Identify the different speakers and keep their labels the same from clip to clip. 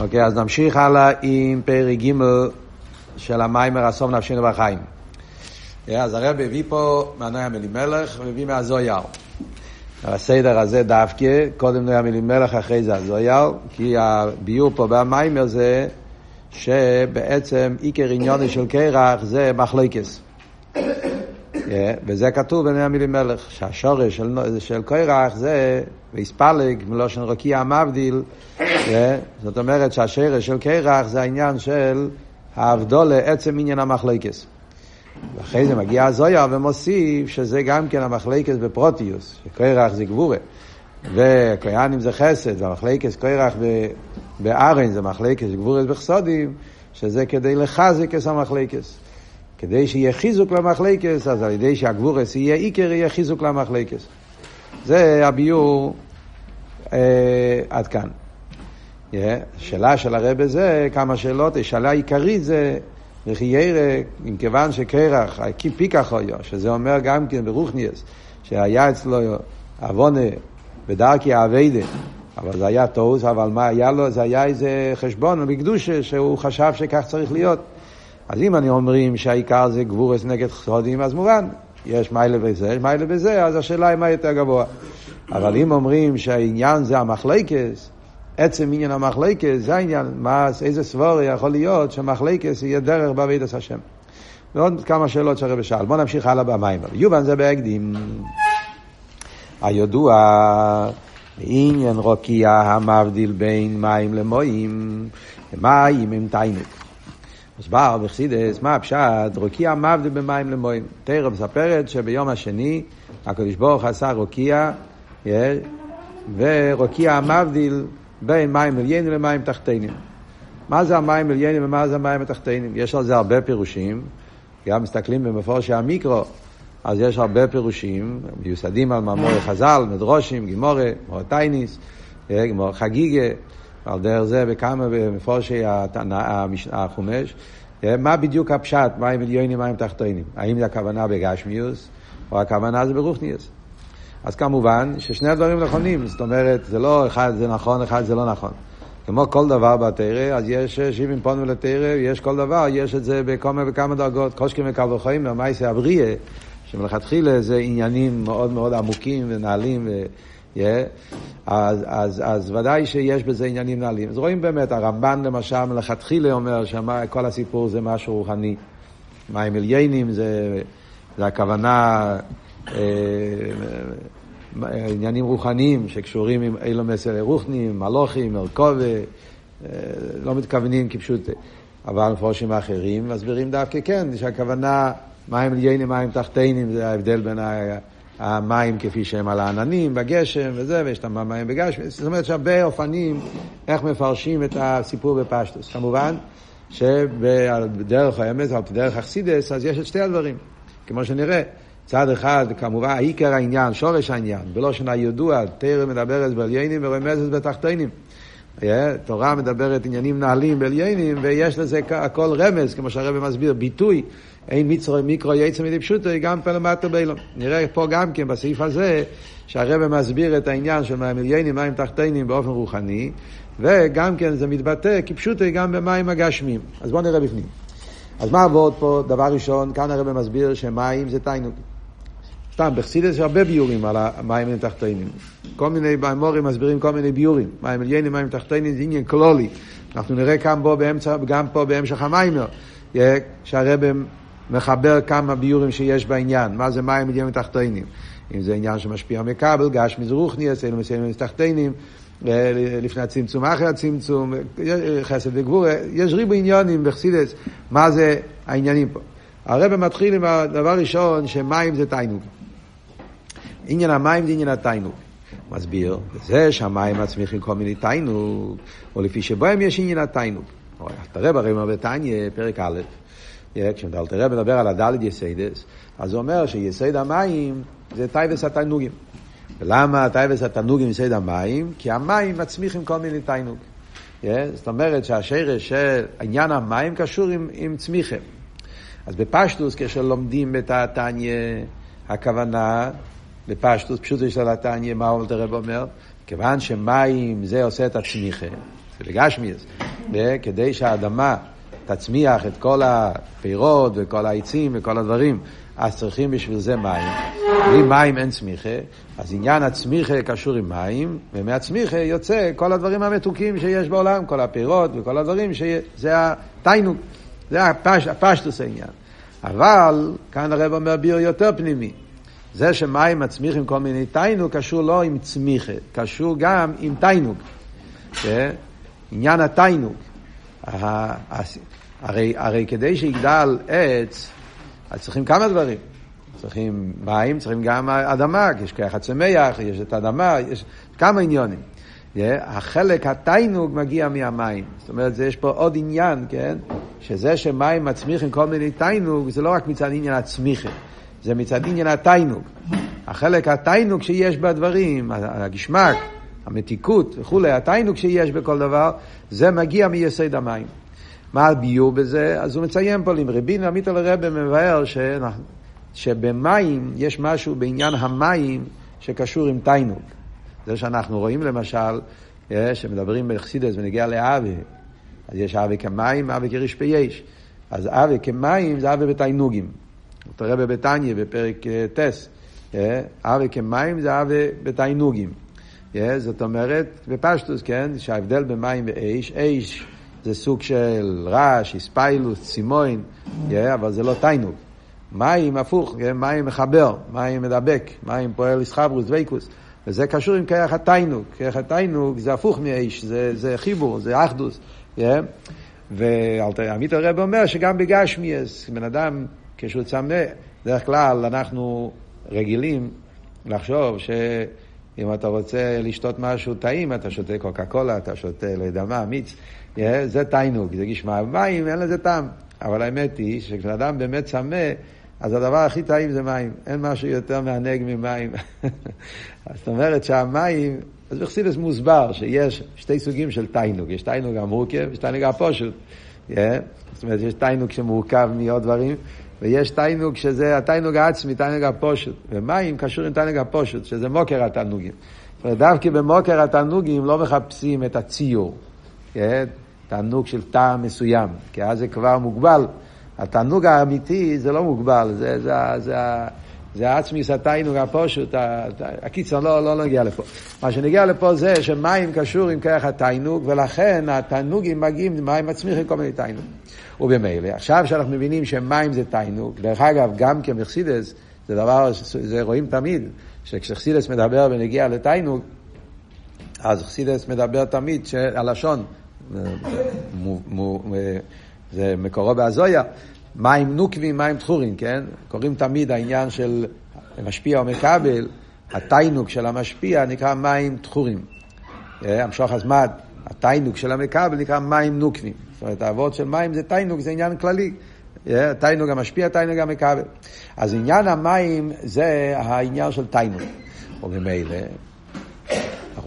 Speaker 1: אוקיי, אז נמשיך הלאה עם פרק ג' של המיימר הסוף נפשנו בחיים. אז הרב הביא פה מהנוי המלימלך והביא מהזויר. הסדר הזה דווקא, קודם נוי המלימלך, אחרי זה הזויר, כי הביור פה במיימר זה שבעצם עיקר עניוני של קרח זה מחלקס. וזה כתוב בנוי המלימלך, שהשורש של, של קרח זה ויספלג מלושן רוקיע מבדיל, זאת אומרת שהשרש של קרח זה העניין של ההבדול לעצם עניין המחלקס. ואחרי זה מגיע הזויה ומוסיף שזה גם כן המחלקס בפרוטיוס, שקרח זה גבורה, וקויאנים זה חסד, והמחלקס קרח בארן זה מחלקס גבורס בחסודים, שזה כדי לחזק את המחלקס. כדי שיהיה חיזוק למחלקס, אז על ידי שהגבורס יהיה עיקר, יהיה חיזוק למחלקס. זה הביור אה, עד כאן. Yeah, שאלה של הרבה זה, כמה שאלות, השאלה העיקרית זה, וכי ירא, אם כיוון שקרח, פיקח היה, שזה אומר גם כן ברוכניאס, שהיה אצלו עוונה בדרכי האביידה, אבל זה היה טעות, אבל מה היה לו? זה היה איזה חשבון בקדושה שהוא חשב שכך צריך להיות. אז אם אני אומרים שהעיקר זה גבורס נגד חסודים, אז מובן, יש מיילה בזה, יש מיילה בזה, אז השאלה היא מה יותר גבוה. אבל אם אומרים שהעניין זה המחלקס, עצם עניין המחלקס, זה העניין, מה, איזה סבור יכול להיות שהמחלקס יהיה דרך בעבידת השם. ועוד כמה שאלות שהרבא שאל. בואו נמשיך הלאה במים. יובן זה בהקדים. הידוע, עניין רוקיע המבדיל בין מים למוים, מים הם תיינוק. מוסבר בחסידס, מה הפשט? רוקיע מבדיל במים למוים. תראה מספרת שביום השני הקדוש ברוך עשה רוקיע, ורוקיע המבדיל בין מים עליינים למים תחתינים. מה זה המים עליינים ומה זה המים התחתינים? יש על זה הרבה פירושים, גם מסתכלים במפורשי המיקרו, אז יש הרבה פירושים, מיוסדים על מאמורי חז"ל, מדרושים, גימורי, מורטייניס, גמור חגיגה, על דרך זה בכמה במפורשי החומש. מה בדיוק הפשט, מים עליינים, מים תחתינים? האם זה הכוונה בגשמיוס, או הכוונה זה ברוכניוס? אז כמובן ששני הדברים נכונים, זאת אומרת, זה לא אחד זה נכון, אחד זה לא נכון. כמו כל דבר בתרא, אז יש שבעים פונים לתרא, יש כל דבר, יש את זה בכמה וכמה דרגות. קושקים וקל וחיים, המייסה אבריה, שמלכתחילה זה עניינים מאוד מאוד עמוקים ונעלים, ו... yeah. אז, אז, אז ודאי שיש בזה עניינים נעלים. אז רואים באמת, הרמב"ן למשל מלכתחילה אומר שכל הסיפור זה משהו רוחני. מים עליינים זה, זה הכוונה... עניינים רוחניים שקשורים עם אילו מסר רוחניים, מלוכים, מרכובה, לא מתכוונים כפשוט, אבל מפורשים האחרים מסבירים דווקא כן, שהכוונה מים עליינים, מים תחתינים, זה ההבדל בין המים כפי שהם על העננים, בגשם וזה, ויש את המים בגשם, זאת אומרת שהרבה אופנים איך מפרשים את הסיפור בפשטוס. כמובן שבדרך האמת, על דרך אכסידס, אז יש את שתי הדברים, כמו שנראה. צד אחד, כמובן, עיקר העניין, שורש העניין, בלושן הידוע, תרא מדברת בעליינים ורמזת בתחתינים. תורה מדברת עניינים נעלים בעליינים, ויש לזה הכל רמז, כמו שהרבא מסביר, ביטוי, אין מצרו מיקרו יצא מדי פשוטו, גם פלמטר באילון. נראה פה גם כן, בסעיף הזה, שהרבא מסביר את העניין של מים עליינים, מים תחתינים באופן רוחני, וגם כן זה מתבטא כפשוטו גם במים הגשמיים. אז בואו נראה בפנים. אז מה עבוד פה? דבר ראשון, כאן הרבא מסביר שמים זה תיינוק. סתם, בחסידס יש הרבה ביורים על המים התחתונים. כל מיני מורים מסבירים כל מיני ביורים. מים עליינים, מים תחתונים זה עניין כלולי. אנחנו נראה כאן פה באמצע, גם פה בהמשך המיימר, שהרב מחבר כמה ביורים שיש בעניין. מה זה מים עליינים תחתונים? אם זה עניין שמשפיע מכבל, גש מזרוחניאס, אלו מסיימים תחתונים, לפני הצמצום, אחרי הצמצום, חסד וגבור, יש ריבו עניונים בחסידס, מה זה העניינים פה. הרב מתחיל עם הדבר הראשון, שמים זה תיינוג. עניין המים זה עניין התיינוג. מסביר, זה שהמים מצמיחים כל מיני תיינוג, או לפי שבהם יש עניין התיינוג. תראה הרי אומר בתניא, פרק א', כשאלטר רבי מדבר על הדלת יסיידס, אז הוא אומר שיסייד המים זה טייבס התיינוגים. ולמה טייבס התיינוגים יסייד המים? כי המים מצמיחים כל מיני תיינוג. זאת אומרת שהשרש של עניין המים קשור עם, עם צמיחה. אז בפשטוס, כשלומדים את התניא, הכוונה בפשטוס, פשוט יש על התניא, מה אלתר רב אומר? כיוון שמים זה עושה את הצמיחה, לגשמיאס, כדי שהאדמה תצמיח את כל הפירות וכל העצים וכל הדברים, אז צריכים בשביל זה מים. בלי מים אין צמיחה, אז עניין הצמיחה קשור עם מים, ומהצמיחה יוצא כל הדברים המתוקים שיש בעולם, כל הפירות וכל הדברים, שזה התיינוג, זה הפש, הפשטוס העניין. אבל כאן הרב אומר ביר יותר פנימי. זה שמים מצמיחים כל מיני תיינוג קשור לא עם צמיחה, קשור גם עם תיינוג. עניין התיינוג. הרי, הרי כדי שיגדל עץ, אז צריכים כמה דברים. צריכים מים, צריכים גם אדמה, יש כוח הצמח, יש את האדמה, יש כמה עניונים. Yeah, החלק התיינוג מגיע מהמים. זאת אומרת, יש פה עוד עניין, כן? שזה שמים מצמיחים כל מיני תיינוג, זה לא רק מצד עניין הצמיחה, זה מצד עניין התיינוג. החלק התיינוג שיש בדברים, הגשמק, המתיקות וכולי, התיינוג שיש בכל דבר, זה מגיע מיסד המים. מה הביור בזה? אז הוא מציין פה, עם רבין עמית על הרבה מבאר שבמים יש משהו בעניין המים שקשור עם תיינוג. זה שאנחנו רואים למשל, אה, שמדברים בחסידס ונגיע לאבי, אז יש אבי כמים, אבי כרשפי יש. אז אבי כמים זה אבי בתיינוגים. תראה בביתניה בפרק אה, טס, אה, אבי כמים זה אבי בתיינוגים. זאת אומרת, בפשטוס, כן, שההבדל במים ואש, אש זה סוג של רעש, הספיילוס, צימוין, אבל זה לא תיינוג. מים הפוך, מים מחבר, מים מדבק, מים פועל איסחברוס, דבקוס. וזה קשור עם כרך התיינוג. כרך התיינוג זה הפוך מאש, זה, זה חיבור, זה אחדוס. Yeah. ועמית הרב אומר שגם בגשמיאס, בן אדם, כשהוא צמא, בדרך כלל אנחנו רגילים לחשוב שאם אתה רוצה לשתות משהו טעים, אתה שותה קוקה קולה, אתה שותה, לא יודע מה, מיץ, זה תיינוג, זה גשמע מים, אין לזה טעם. אבל האמת היא שכשאדם באמת צמא, אז הדבר הכי טעים זה מים. אין משהו יותר מענג ממים. זאת אומרת שהמים, אז בחסידס מוסבר שיש שתי סוגים של תיינוג. יש תיינוג המורכב, יש תיינוג הפושט. זאת אומרת, יש תיינוג שמורכב מעוד דברים, ויש תיינוג שזה התיינוג העצמי, תיינוג הפושט. ומים קשור עם תיינוג הפושט, שזה מוקר התענוגים. זאת אומרת, דווקא במוקר התענוגים לא מחפשים את הציור. Yeah. תענוג של טעם מסוים, כי אז זה כבר מוגבל. התענוג האמיתי זה לא מוגבל, זה, זה, זה, זה, עצמיס התיינוג הפושוט, הקיצר לא, לא נגיע לפה. מה שנגיע לפה זה שמים קשור עם כרך התיינוג, ולכן התענוגים מגיעים, מים מצמיחים כל מיני תיינוג. ובמילא, עכשיו שאנחנו מבינים שמים זה תיינוג, דרך אגב, גם כמחסידס, זה דבר, זה רואים תמיד, שכשחסידס מדבר ונגיע לתיינוג, אז חסידס מדבר תמיד שהלשון, זה מקורו בהזויה, מים נוקבים, מים תחורים, כן? קוראים תמיד העניין של משפיע או מקבל, התיינוק של המשפיע נקרא מים תחורים. אה, המשוך הזמד, התיינוק של המקבל נקרא מים נוקבים. זאת אומרת, האבות של מים זה תיינוק, זה עניין כללי. אה, תיינוק המשפיע, תיינוק המקבל. אז עניין המים זה העניין של תיינוק. וממילא,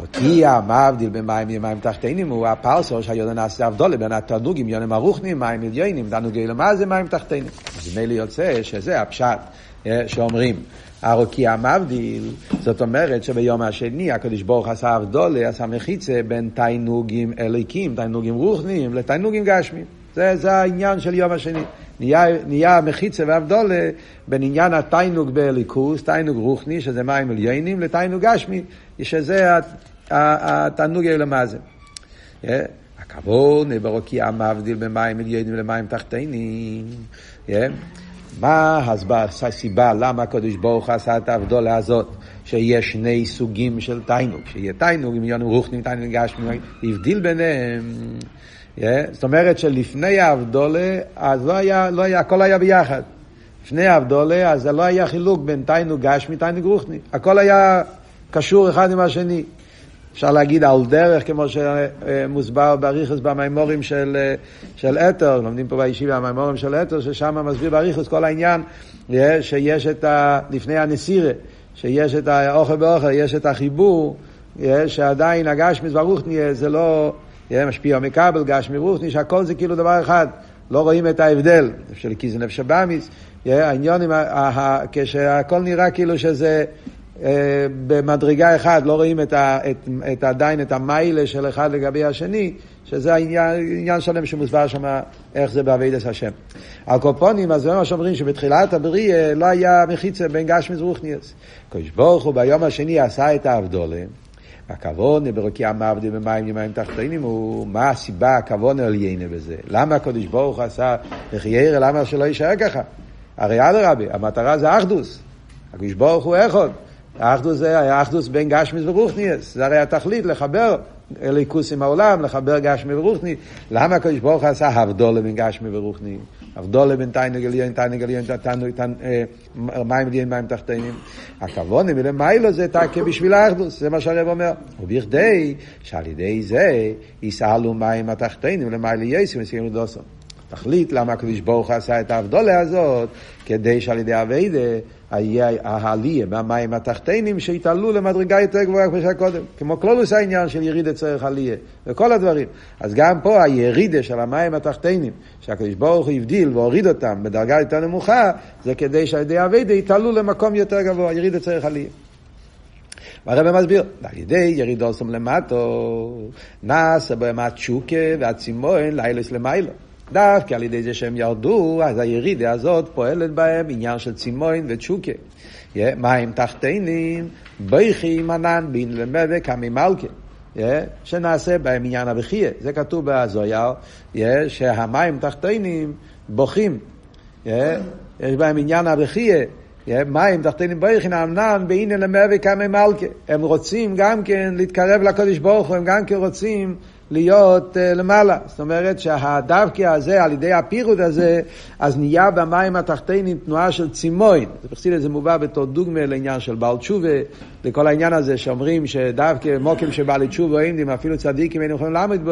Speaker 1: הרוקיע, מה הבדיל בין מים למים תחתינים, הוא הפרסו שהיונה נעשה הבדולה בין התענוגים, יונים ארוכנים, מים עליונים, תענוגי מה זה מים תחתינים. אז ממילא יוצא שזה הפשט אה, שאומרים. הרוקיע מבדיל, זאת אומרת שביום השני הקדוש ברוך עשה הבדולה, עשה מחיצה בין תענוגים אליקים, תענוגים רוחניים, לתענוגים גשמים. זה, זה העניין של יום השני. נהיה, נהיה מחיצה והבדולה בין עניין התיינוג באליקוס, תיינוג רוחני, שזה מים עליינים, לתיינוג גשמי, שזה התענוג למעשה. הכבוד, ברוקי המבדיל במים עליינים למים תחתינים. מה הסיבה למה הקדוש ברוך עשה את ההבדולה הזאת? שיש שני סוגים של תיינוג, שיהיה תיינוג עם יונו רוחנים, תיינוג גשמי, הבדיל ביניהם. Yeah, זאת אומרת שלפני האבדולה, אז לא היה, לא היה, הכל היה ביחד. לפני האבדולה, אז לא היה חילוק בין תיינוג גשמי, תיינוג רוחני. הכל היה קשור אחד עם השני. אפשר להגיד על דרך, כמו שמוסבר בריכוס במימורים של, של אתר, לומדים פה בישיבה המימורים של אתר, ששם מסביר בריכוס כל העניין, שיש את ה... לפני הנסירה, שיש את האוכל באוכל, יש את החיבור, שעדיין הגשמיס והרוחני זה לא... משפיע מקבל, גשמי רוחני, שהכל זה כאילו דבר אחד. לא רואים את ההבדל, של כי זה נפש הבאמיס, העניונים, כשהכל נראה כאילו שזה אה, במדרגה אחת לא רואים את, ה, את, את עדיין את המיילה של אחד לגבי השני, שזה עניין שלם שמוסבר שם איך זה בעבידת השם. על קופונים, אז זה מה שאומרים שבתחילת הבריאה לא היה מחיצה בין גשמיס ורוחניאס. קדוש ברוך הוא ביום השני עשה את האבדולה. הכוונה ברוקי המעבדים במים ימיים תחתינים הוא מה הסיבה, הכוונה על יינה בזה. למה הקדוש ברוך הוא עשה לחיירה, למה שלא יישאר ככה? הרי אדרבה, המטרה זה אחדוס. הקדוש ברוך הוא אחד. האחדוס זה היה אחדוס בין גשמיס ורוחניאס. זה הרי התכלית לחבר ליכוס עם העולם, לחבר גשמי ורוחני. למה הקדוש ברוך הוא עשה הבדולה בין גשמי ורוחני? הבדולה בין תיינג עליון, תיינג עליון, מים עליון, מים תחתינים. הכוונה מלמיילו זה תקה בשביל האחדוס, זה מה שהרב אומר. ובכדי שעל ידי זה יסעלו מים התחתינים למעלה יסו מסיים לדוסון. תכלית למה הקדוש ברוך עשה את ההבדולה הזאת, כדי שעל ידי אביידה העלייה מהמים התחתינים שיתעלו למדרגה יותר גבוהה כמו שהיה קודם. כמו כלולוס העניין של ירידה צריך עלייה וכל הדברים. אז גם פה הירידה של המים התחתינים, שהקדוש ברוך הוא הבדיל והוריד אותם בדרגה יותר נמוכה, זה כדי שעל ידי אביידה יתעלו למקום יותר גבוה, ירידה צריך עלייה. והרב מסביר, על ידי ירידוסם למטו, נעשה בהם התשוקה והצימון לאילס למיילו. דווקא על ידי זה שהם ירדו, אז הירידה הזאת פועלת בהם עניין של צימון ותשוקה. מים תחתינים, בייחים ענן בין למדה כמי מלכה. שנעשה בהם עניין הבכייה. זה כתוב בזויר, שהמים תחתינים בוכים. יש בהם עניין הבכייה. מים תחתינים בייחין ענן בעניין למדה כמי מלכה. הם רוצים גם כן להתקרב לקודש ברוך הוא, הם גם כן רוצים להיות uh, למעלה. זאת אומרת שהדווקא הזה, על ידי הפירוט הזה, אז נהיה במים התחתינים תנועה של צימוין. בחסידת זה מובא בתור דוגמה לעניין של בעל תשובה, לכל העניין הזה שאומרים שדווקא מוקים שבעלי תשובה עומדים, אפילו צדיקים היינו יכולים לעמוד בו,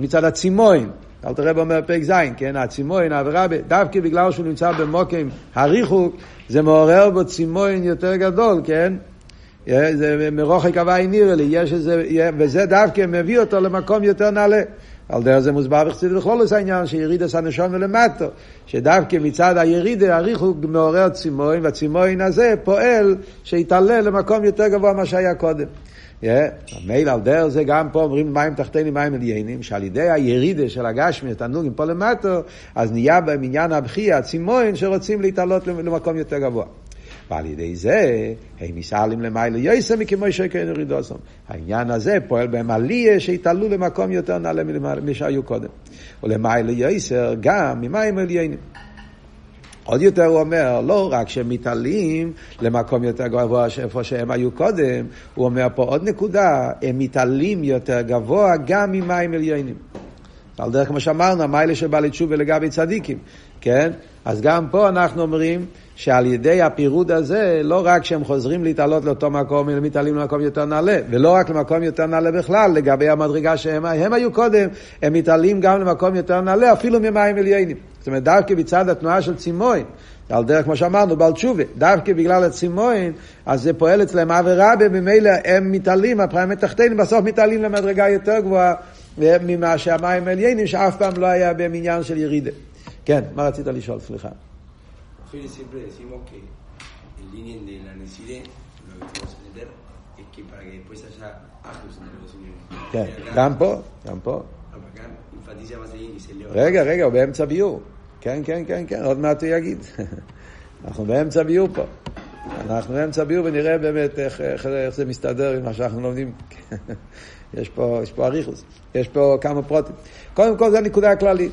Speaker 1: מצד הצימוין. אל תראה באומר פרק ז', כן, הצימוין, העבירה, דווקא בגלל שהוא נמצא במוקים הריחוק, זה מעורר בו צימוין יותר גדול, כן? זה מרוחק הוואי נראה לי, יש איזה, וזה דווקא מביא אותו למקום יותר נעלה. על דרך זה מוסבר בחסידות לכלולוס העניין שיריד עשה ולמטו, שדווקא מצד הירידה הריחוק מעורר צימוין, והצימוין הזה פועל שיתעלה למקום יותר גבוה ממה שהיה קודם. מילא על דרך זה גם פה אומרים מים תחתינים מים עליינים, שעל ידי הירידה של הגשמי, תענוגים פה למטו, אז נהיה בהם עניין הבכי, הצימוין, שרוצים להתעלות למקום יותר גבוה. ועל ידי זה הם מסעלים למעלה יויסר מכמו שכן רידוסום. העניין הזה פועל בהם עליה שהתעלו למקום יותר נעלה משהיו קודם. ולמעלה יויסר גם ממים עליינים. עוד יותר הוא אומר, לא רק שהם מתעלים למקום יותר גבוה איפה שהם היו קודם, הוא אומר פה עוד נקודה, הם מתעלים יותר גבוה גם ממים עליינים. על דרך כמו שאמרנו, המיילה שבא לתשובה לגבי צדיקים, כן? אז גם פה אנחנו אומרים שעל ידי הפירוד הזה, לא רק שהם חוזרים להתעלות לאותו מקום, אלא מתעלים למקום יותר נעלה, ולא רק למקום יותר נעלה בכלל, לגבי המדרגה שהם הם היו קודם, הם מתעלים גם למקום יותר נעלה, אפילו ממים עליינים. זאת אומרת, דווקא מצד התנועה של צימוין, על דרך כמו שאמרנו, בעל תשובה, דווקא בגלל הצימוין, אז זה פועל אצלם עבירה, וממילא הם מתעלים, הפריים מתחתנים, בסוף מתעלים למדרגה יותר גבוהה ממה שהמים עליינים, שאף פעם לא היה בהם עניין של ירידה. כן, מה רצית לשאול? סליחה.
Speaker 2: Fede siempre decimos que el línea de la necesidad, lo que vamos a entender, es que para que después haya ajus entre los unidos.
Speaker 1: כן, גם פה, גם פה.
Speaker 2: más el índice, Leo.
Speaker 1: רגע, רגע, הוא באמצע ביור. כן, כן, כן, כן, עוד מעט הוא יגיד. אנחנו באמצע ביור פה. אנחנו באמצע ביור ונראה באמת איך, איך, איך זה מסתדר עם מה שאנחנו לומדים. יש פה, יש פה אריכוס, יש פה כמה פרוטים. קודם כל, זו הנקודה הכללית.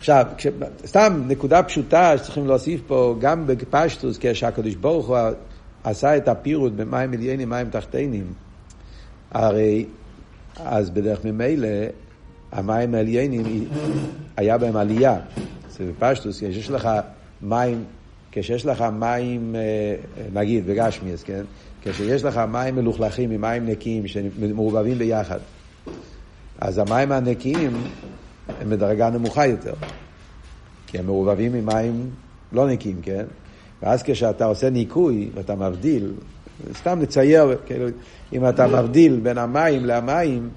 Speaker 1: עכשיו, כש... סתם נקודה פשוטה שצריכים להוסיף פה, גם בפשטוס, כשהקדוש ברוך הוא עשה את הפירוט במים עליינים, מים תחתינים, הרי אז בדרך ממילא המים העליינים היה בהם עלייה. זה בפשטוס, כשיש לך מים, כשיש לך מים, אה, נגיד בגשמיאס, כן? כשיש לך מים מלוכלכים עם מים נקיים שמעורבבים ביחד, אז המים הנקיים הם בדרגה נמוכה יותר. כי הם מעורבבים עם מים לא נקיים, כן? ואז כשאתה עושה ניקוי ואתה מבדיל, סתם לצייר, כאילו, אם אתה מבדיל בין המים למים,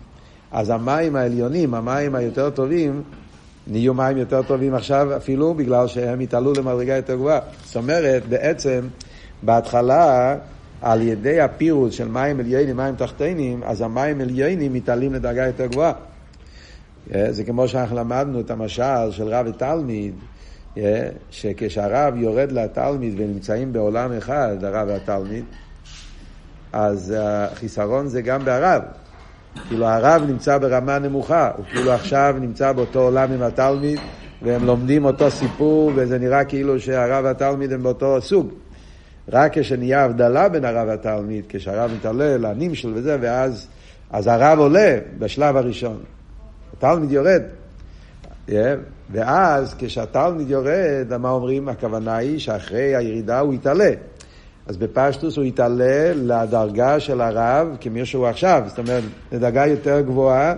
Speaker 1: אז המים העליונים, המים היותר טובים, נהיו מים יותר טובים עכשיו אפילו בגלל שהם התעלו למדרגה יותר גבוהה. זאת אומרת, בעצם, בהתחלה על ידי הפירוט של מים עליינים, מים תחתינים, אז המים עליינים מתעלים לדרגה יותר גבוהה. אה, זה כמו שאנחנו למדנו את המשל של רב ותלמיד, אה, שכשהרב יורד לתלמיד ונמצאים בעולם אחד, הרב והתלמיד, אז החיסרון זה גם בהרב. כאילו הרב נמצא ברמה נמוכה, הוא כאילו עכשיו נמצא באותו עולם עם התלמיד, והם לומדים אותו סיפור, וזה נראה כאילו שהרב והתלמיד הם באותו סוג. רק כשנהיה הבדלה בין הרב והתלמיד, כשהרב מתעלה לנמשל וזה, ואז אז הרב עולה בשלב הראשון. התלמיד יורד. ואז כשהתלמיד יורד, מה אומרים? הכוונה היא שאחרי הירידה הוא יתעלה. אז בפשטוס הוא יתעלה לדרגה של הרב כמי שהוא עכשיו, זאת אומרת, לדרגה יותר גבוהה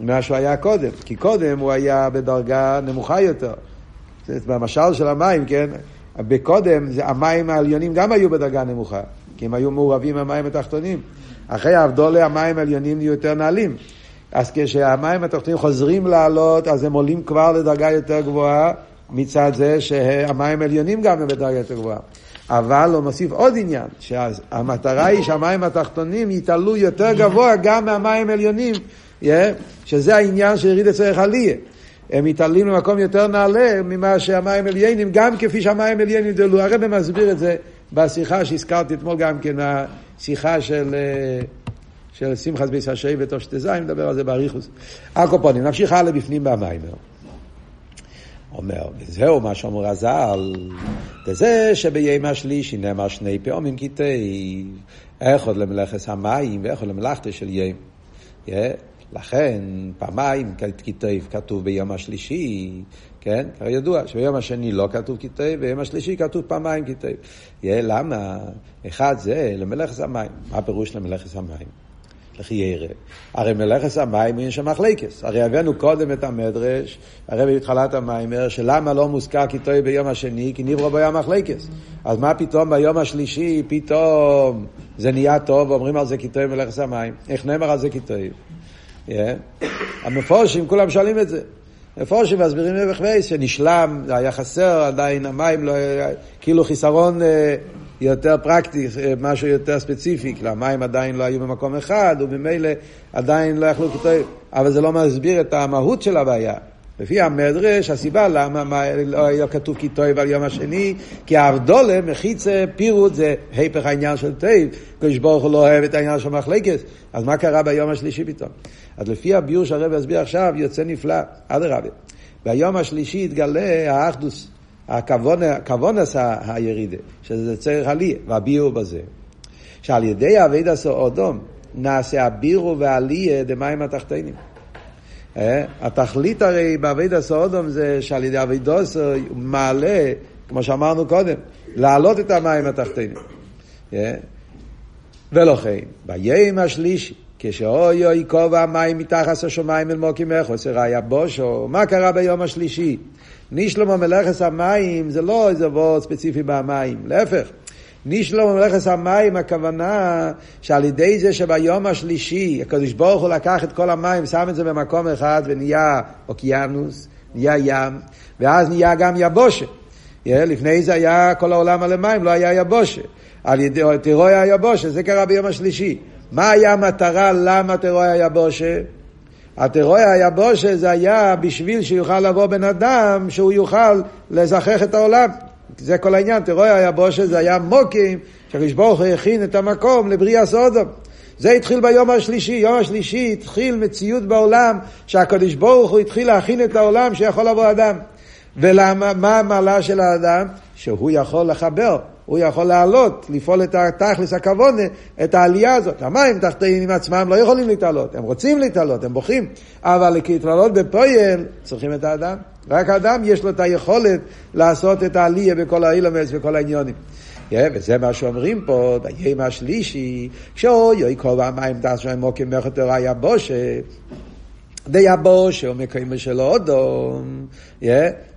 Speaker 1: ממה שהוא היה קודם, כי קודם הוא היה בדרגה נמוכה יותר. במשל של המים, כן, בקודם המים העליונים גם היו בדרגה נמוכה, כי הם היו מעורבים עם המים התחתונים. אחרי האבדולה המים העליונים נהיו יותר נעלים. אז כשהמים התחתונים חוזרים לעלות, אז הם עולים כבר לדרגה יותר גבוהה, מצד זה שהמים העליונים גם הם בדרגה יותר גבוהה. אבל הוא מוסיף עוד עניין, שהמטרה היא שהמים התחתונים יתעלו יותר גבוה גם מהמים העליונים, שזה העניין של יריד אצלך עליה. הם מתעלים למקום יותר נעלה ממה שהמים עליינים, גם כפי שהמים עליינים דלו. הרב מסביר את זה בשיחה שהזכרתי אתמול גם כן, השיחה של, אה, של שמחת ביס השבט או שתזיים, נדבר על זה באריכוס. הקופונים, נמשיך הלאה בפנים במים. אומר, וזהו מה שאומר הז"ל, וזה שבימי השלישי נאמר שני פעמים כתיב, איכות למלאכס המים ואיכות למלאכתו של ים. Yeah. לכן פעמיים כתיב כתוב ביום השלישי, כן? כידוע שביום השני לא כתוב כתיב, ביום השלישי כתוב פעמיים כתיב. Yeah, למה? אחד זה למלאכס המים. מה הפירוש למלאכס המים? לכי ירא. הרי מלאכס המים אין שם מחלקס. הרי הבאנו קודם את המדרש, הרי בהתחלת המיימר, שלמה לא מוזכר כיתוי ביום השני? כי נברו ביום מחלקס. אז מה פתאום ביום השלישי, פתאום זה נהיה טוב, ואומרים על זה כיתוי מלאכס המים? איך נאמר על זה כיתוי? Yeah. המפורשים כולם שואלים את זה. מפורשים מסבירים נבח וייס שנשלם, זה היה חסר, עדיין המים לא, כאילו חיסרון אה, יותר פרקטי, משהו יותר ספציפי, כי המים עדיין לא היו במקום אחד, וממילא עדיין לא יכלו כתוב, אבל זה לא מסביר את המהות של הבעיה. לפי המדרש, הסיבה למה מה, לא היה כתוב כי טויב על יום השני, כי האבדולה, מחיצה, פירוט, זה היפך העניין של טויב, קדוש ברוך הוא לא אוהב את העניין של מחלקת, אז מה קרה ביום השלישי פתאום? אז לפי הביור שהרב יסביר עכשיו, יוצא נפלא, אדרבה. ביום השלישי התגלה האחדוס, הכוון עשה הירידה, שזה צריך עליה, והביאו בזה. שעל ידי אביד עשו אודום, נעשה הבירו ועליה דמים התחתינים. אה? התכלית הרי באביד עשו אודום זה שעל ידי אביד עשו הוא מעלה, כמו שאמרנו קודם, להעלות את המים התחתינים. אה? ולכן, ביום השלישי, כשאוי אוי כובע המים מתחת השמיים אל מוקים מחוס, ראיה בושו, מה קרה ביום השלישי? נישלום המלאכס המים זה לא איזה וורד ספציפי במים, להפך. נישלום המלאכס המים הכוונה שעל ידי זה שביום השלישי הקדוש ברוך הוא לקח את כל המים, שם את זה במקום אחד ונהיה אוקיינוס, נהיה ים, ואז נהיה גם יבושה. לפני זה היה כל העולם על המים, לא היה יבושה. על ידי תירוי היבושה, זה קרה ביום השלישי. מה היה המטרה למה תירוי היבושה? הטרוי היבושה זה היה בשביל שיוכל לבוא בן אדם שהוא יוכל לזכח את העולם. זה כל העניין, טרוי היבושה זה היה מוקים שהקדוש ברוך הוא הכין את המקום לבריאה סודום. זה התחיל ביום השלישי, יום השלישי התחיל מציאות בעולם שהקדוש ברוך הוא התחיל להכין את העולם שיכול לבוא אדם. ולמה, מה המעלה של האדם? שהוא יכול לחבר הוא יכול לעלות, לפעול את התכלס הכוונה, את העלייה הזאת. המים תחתינים עצמם לא יכולים להתעלות, הם רוצים להתעלות, הם בוכים, אבל להתעלות בפועל צריכים את האדם. רק האדם יש לו את היכולת לעשות את העלייה בכל האילומס וכל העניונים. Yeah, וזה מה שאומרים פה, ביום השלישי, שאוי אוי כל המים דס שם מוקים מלכת תורה יבושה. ויבושה ומקיימה של אודום,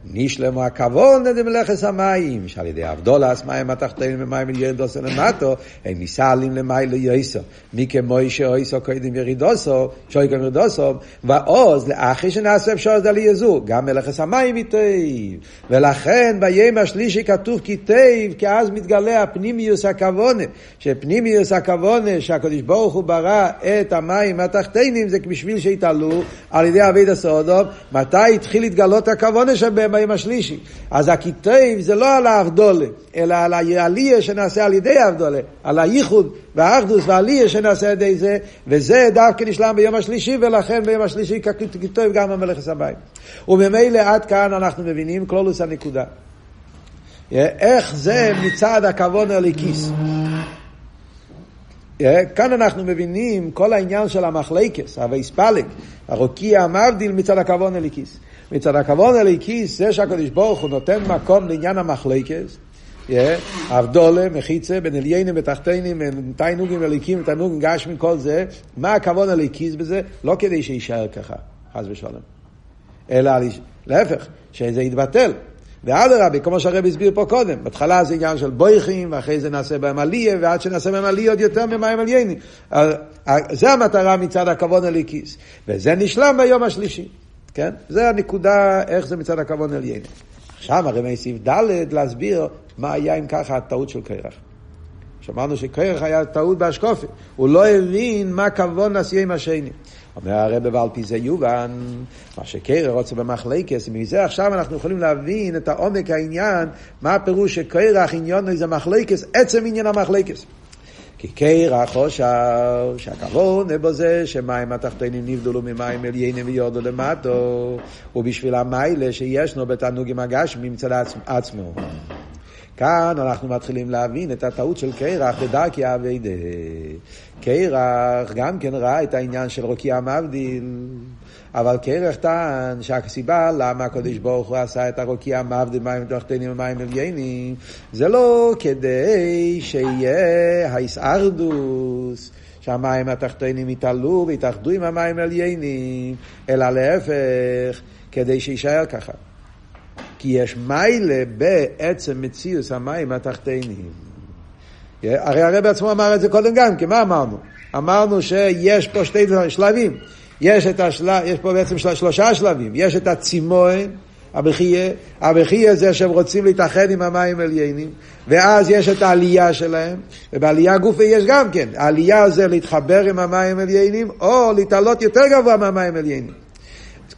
Speaker 1: נשלמו הכבוד דמלכס המים, שעל ידי אבדולס מים התחתונים ומים עליון דוסו למטו, הם ניסלים למי ליוסו, מי כמו שאויסו קודם ירידוסו, שוי קודם ירידוסו, ועוז לאחרי שנעשה אפשר זה ליזו, גם מלכס המים ייטב, ולכן ביום השלישי כתוב כי תיב, כי אז מתגלה הפנימיוס הכוונה, שפנימיוס הכוונה שהקדוש ברוך הוא ברא את המים התחתונים, זה בשביל שיתעלו על ידי אבי דסודום, מתי התחיל להתגלות הכוונה שבהם ביום השלישי. אז הכיתב זה לא על האבדולה, אלא על העלייה שנעשה על ידי האבדולה, על הייחוד והאחדוס והעלייה שנעשה על ידי זה, וזה דווקא נשלם ביום השלישי, ולכן ביום השלישי כיתב גם המלך הסביים. וממילא עד כאן אנחנו מבינים כלולוס הנקודה. איך זה מצד הכוון הליקיס. כאן אנחנו מבינים כל העניין של המחלקס, הוויספלג, הרוקיע המבדיל מצד הכוון הליקיס. מצד הכבוד הליקיס, זה שהקדוש ברוך הוא נותן מקום לעניין המחלקס, אבדולה, מחיצה, בין עליינים ותחתינים, תיינוגים וליקים ותיינוגים גשמים, כל זה, מה הכבוד הליקיס בזה? לא כדי שיישאר ככה, חס ושלום. אלא להפך, שזה יתבטל. ואדרבה, כמו שהרב הסביר פה קודם, בהתחלה זה עניין של בויכים, ואחרי זה נעשה בהם עלייה, ועד שנעשה בהם עלייה עוד יותר ממים עליינים. זה המטרה מצד הכבוד הליקיס. וזה נשלם ביום השלישי. כן? זה הנקודה, איך זה מצד הכוון עליין. עכשיו הרי מסעיף ד' להסביר מה היה אם ככה הטעות של קרח. שמענו שקרח היה טעות באשקופי, הוא לא הבין מה כוון עשייה עם השני. אומר הרב ועל פי זה יובן, מה שקרח רוצה במחלקס, מזה עכשיו אנחנו יכולים להבין את העומק העניין, מה הפירוש שקרח עניון איזה מחלקס, עצם עניין המחלקס. כי קרח חושב שהכוונה בו זה שמים התחתונים נבדלו ממים עליינים ויורדו למטו, ובשביל המיילה שישנו בתענוגים הגשמים מצד עצמו. כאן אנחנו מתחילים להבין את הטעות של קרח בדרכי אביידה. קרח גם כן ראה את העניין של רוקיע מבדיל. אבל קרח טען שהסיבה למה הקדוש ברוך הוא עשה את הרוקיע מבדיל מים תחתנים ומים עליינים זה לא כדי שיהיה הישארדוס שהמים התחתונים יתעלו ויתאחדו עם המים העליינים אלא להפך כדי שיישאר ככה כי יש מיילה בעצם מציאוס המים התחתונים הרי הרב עצמו אמר את זה קודם גם, כי מה אמרנו? אמרנו שיש פה שתי שלבים. יש, את השל... יש פה בעצם של... שלושה שלבים. יש את הצימון, הבכייה, הבכייה זה שהם רוצים להתאחד עם המים עליינים, ואז יש את העלייה שלהם, ובעלייה גופי יש גם כן. העלייה זה להתחבר עם המים עליינים, או להתעלות יותר גבוה מהמים עליינים.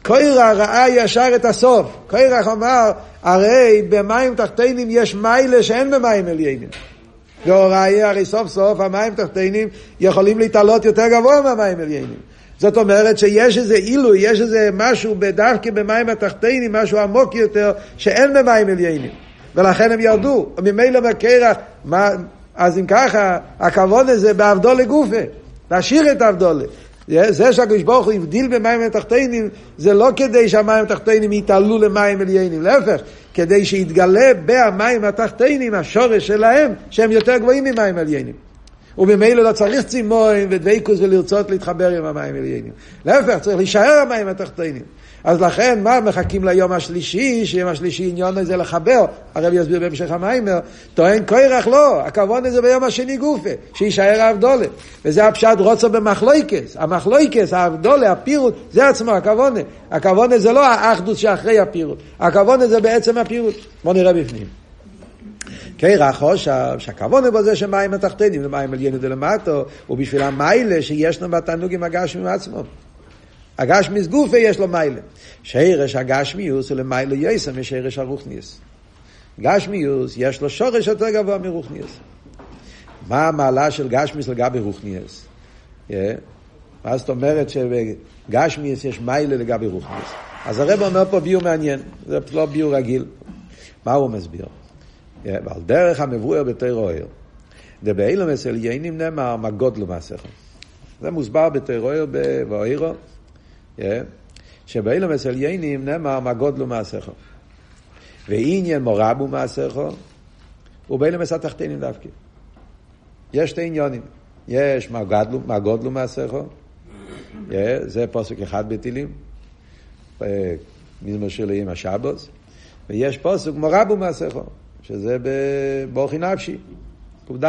Speaker 1: קוירה ראה ישר את הסוף. קוירה אמר, הרי במים תחתינים יש מיילה שאין במים עליינים. והוראי, הרי סוף סוף המים תחתינים יכולים להתעלות יותר גבוה מהמים עליינים. זאת אומרת שיש איזה עילוי, יש איזה משהו דווקא במים התחתינים, משהו עמוק יותר, שאין במים עליינים. ולכן הם ירדו. ממילא בקרח, מה, אז אם ככה, הכבוד הזה בעבדו לגופה. להשאיר את העבדולה. זה שהקדוש ברוך הוא הבדיל במים התחתינים, זה לא כדי שהמים התחתינים יתעלו למים עליינים, להפך, כדי שיתגלה במים התחתינים השורש שלהם, שהם יותר גבוהים ממים עליינים. וממילא לא צריך צימון ודבקוס ולרצות להתחבר עם המים העליינים. להפך, צריך להישאר המים התחתונים. אז לכן, מה מחכים ליום השלישי, שיום השלישי עניון הזה לחבר, הרב יסביר בהמשך המיימר, טוען קוירח לא, הכוון הזה ביום השני גופה, שיישאר האבדולה. וזה הפשט רוצה במחלויקס, המחלויקס, האבדולה, הפירוט, זה עצמו הכוונה. הכוונה זה לא האחדות שאחרי הפירוט, הכוונה זה בעצם הפירוט. בואו נראה בפנים. קרח חושב שהכוונה בו זה שמים התחתנים ומים עליינו דלמטו, ובשביל המיילה שישנו בתענוגים הגשמים עצמו. הגשמיס גופה יש לו מיילה. שרש הגשמיוס הוא למיילה יסר משרש הרוכניוס. גשמיוס יש לו שורש יותר גבוה מרוכניוס. מה המעלה של גשמיס לגבי רוכניוס? מה זאת אומרת שבגשמיוס יש מיילה לגבי רוכניוס? אז הרב אומר פה ביור מעניין, זה לא ביור רגיל. מה הוא מסביר? ועל דרך המבואר בתירוער. דבאילום אצל יינים נאמר מה גודלו מסכו. זה מוסבר בתירוער בבואירו, שבאילום אצל יינים נאמר מה גודלו מסכו. ועניין מורבו מסכו, ובאילום אצל תחתינים דווקא. יש שתי עניונים. יש מה גודלו, מה גודלו מסכו, זה פוסק אחד בתהילים, מזמור של עם השבוס, ויש פוסק מורבו מעשיכו, שזה באוכי נפשי, ק"ד.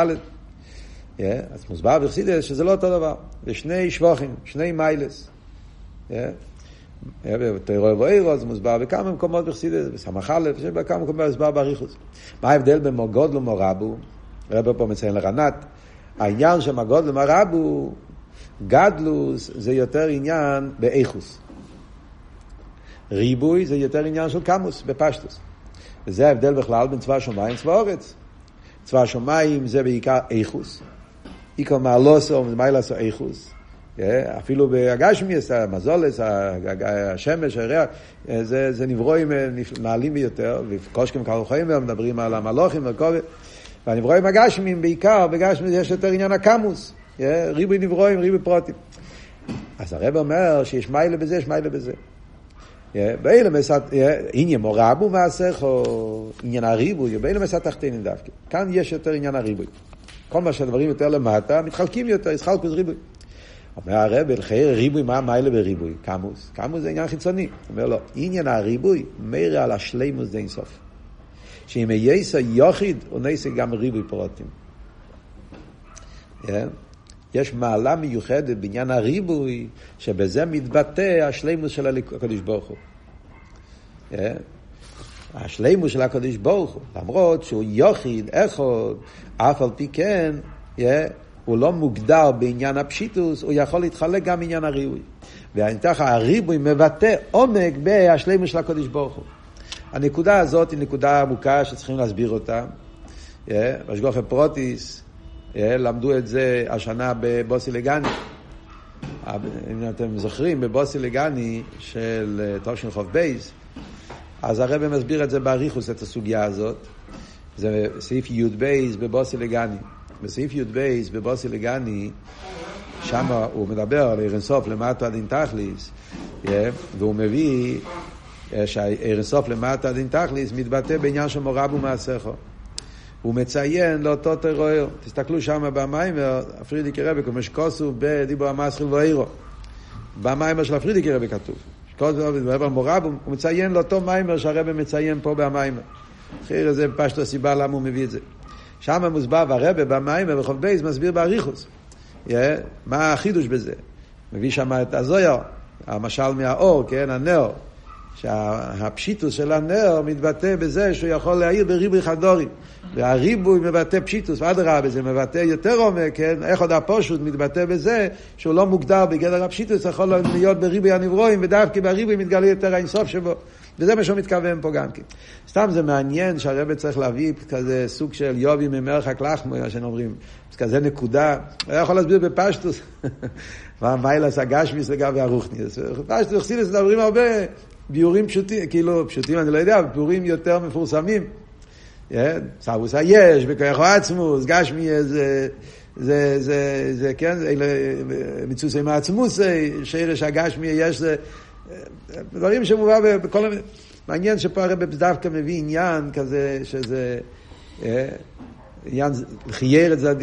Speaker 1: אז מוסבר בחסידס שזה לא אותו דבר, זה שני שבוכים, שני מיילס. בתוירו ואירו זה מוסבר בכמה מקומות בחסידס, בסמך א', בכמה מקומות מוסבר באריכוס. מה ההבדל בין מוגוד למורבו? רבי פה מציין לרנת. העניין של מגוד למרבו, גדלוס זה יותר עניין באיכוס. ריבוי זה יותר עניין של קמוס, בפשטוס. וזה ההבדל בכלל בין צבא שמיים וצבא אורץ. צבא שמיים זה בעיקר איכוס. עיקר מעלוסו, מיילסו איכוס. אפילו בהגשמיאס, המזולס, השמש, הריח, זה, זה נברואים נעלים ביותר, וקושקים כרוכאים מדברים על המלוכים וכל... והנברואים הגשמים בעיקר, בגשמים יש יותר עניין הקמוס, ריבוי נברואים, ריבוי פרוטים. אז הרב אומר שיש מיילה בזה, יש מיילה בזה. באילמס, עניין מורבו מעשיכו, עניין הריבוי, באילמס התחתינים דווקא. כאן יש יותר עניין הריבוי. כל מה שהדברים יותר למטה, מתחלקים יותר, ישחלקוס ריבוי. אומר הרב, לחייר ריבוי, מה מיילה בריבוי? קמוס. קמוס זה עניין חיצוני. אומר לו, עניין הריבוי, מרע על השלימוס די אינסוף. שאם יסע יוחיד, הוא נעשה גם ריבוי פרוטים. Yeah. יש מעלה מיוחדת בעניין הריבוי, שבזה מתבטא השלימוס של הקדוש ברוך הוא. Yeah. השלימוס של הקדוש ברוך הוא, למרות שהוא יוחיד, אחד, אף על פי כן, yeah, הוא לא מוגדר בעניין הפשיטוס, הוא יכול להתחלק גם בעניין הריבוי. וככה הריבוי מבטא עומק בהשלימוס של הקדוש ברוך הוא. הנקודה הזאת היא נקודה עמוקה שצריכים להסביר אותה. משגוחי פרוטיס, למדו את זה השנה בבוסי לגני. אם אתם זוכרים, בבוסי לגני של תושן חוף בייס, אז הרב מסביר את זה באריכוס, את הסוגיה הזאת. זה סעיף י' בייס בבוסי לגני. בסעיף י' בייס בבוסי לגני, שם הוא מדבר על אירנסוף למטה דין תכליס, והוא מביא שהאירסוף למטה דין תכליס מתבטא בעניין של מורב ומעשיכו. הוא מציין לאותו טרור, תסתכלו שם במיימר, הפרידיקי רבי, כמו שכוסו בדיבור המסחיל ואירו. במיימר של הפרידיקי רבי כתוב. הוא מציין לאותו מיימר שהרבי מציין פה במיימר. אחרי זה פשטו הסיבה למה הוא מביא את זה. שם מוסבר, והרבי במיימר בחוב בייס מסביר באריכוס. מה החידוש בזה? מביא שם את הזויר, המשל מהאור, כן, הנאור. שהפשיטוס של הנר מתבטא בזה שהוא יכול להעיר בריבוי חדורים. והריבוי מבטא פשיטוס, ואדרבה, זה מבטא יותר עומק, כן? איך עוד הפושוט מתבטא בזה שהוא לא מוגדר בגדר הפשיטוס, יכול להיות בריבוי הנברואים, ודווקא בריבוי מתגלה יותר האינסוף שבו. וזה מה שהוא מתכוון פה גם כן. סתם זה מעניין שהרבא צריך להביא כזה סוג של יובי ממרחק לחמו, מה שאומרים. כזה נקודה, הוא יכול להסביר בפשטוס. מה מיילס הגשמיס לגבי הרוחניס. פשטוס, חסידס מדברים הרבה ביורים פשוטים, כאילו פשוטים אני לא יודע, ביורים יותר מפורסמים. סבוס היש, בכוח עצמוס, גשמי זה, זה, זה, זה, כן, אלה מצוסי מעצמוסי, שרש הגשמי יש זה, דברים שמובא בכל מעניין שפה הרב דווקא מביא עניין כזה, שזה עניין חייר את זה,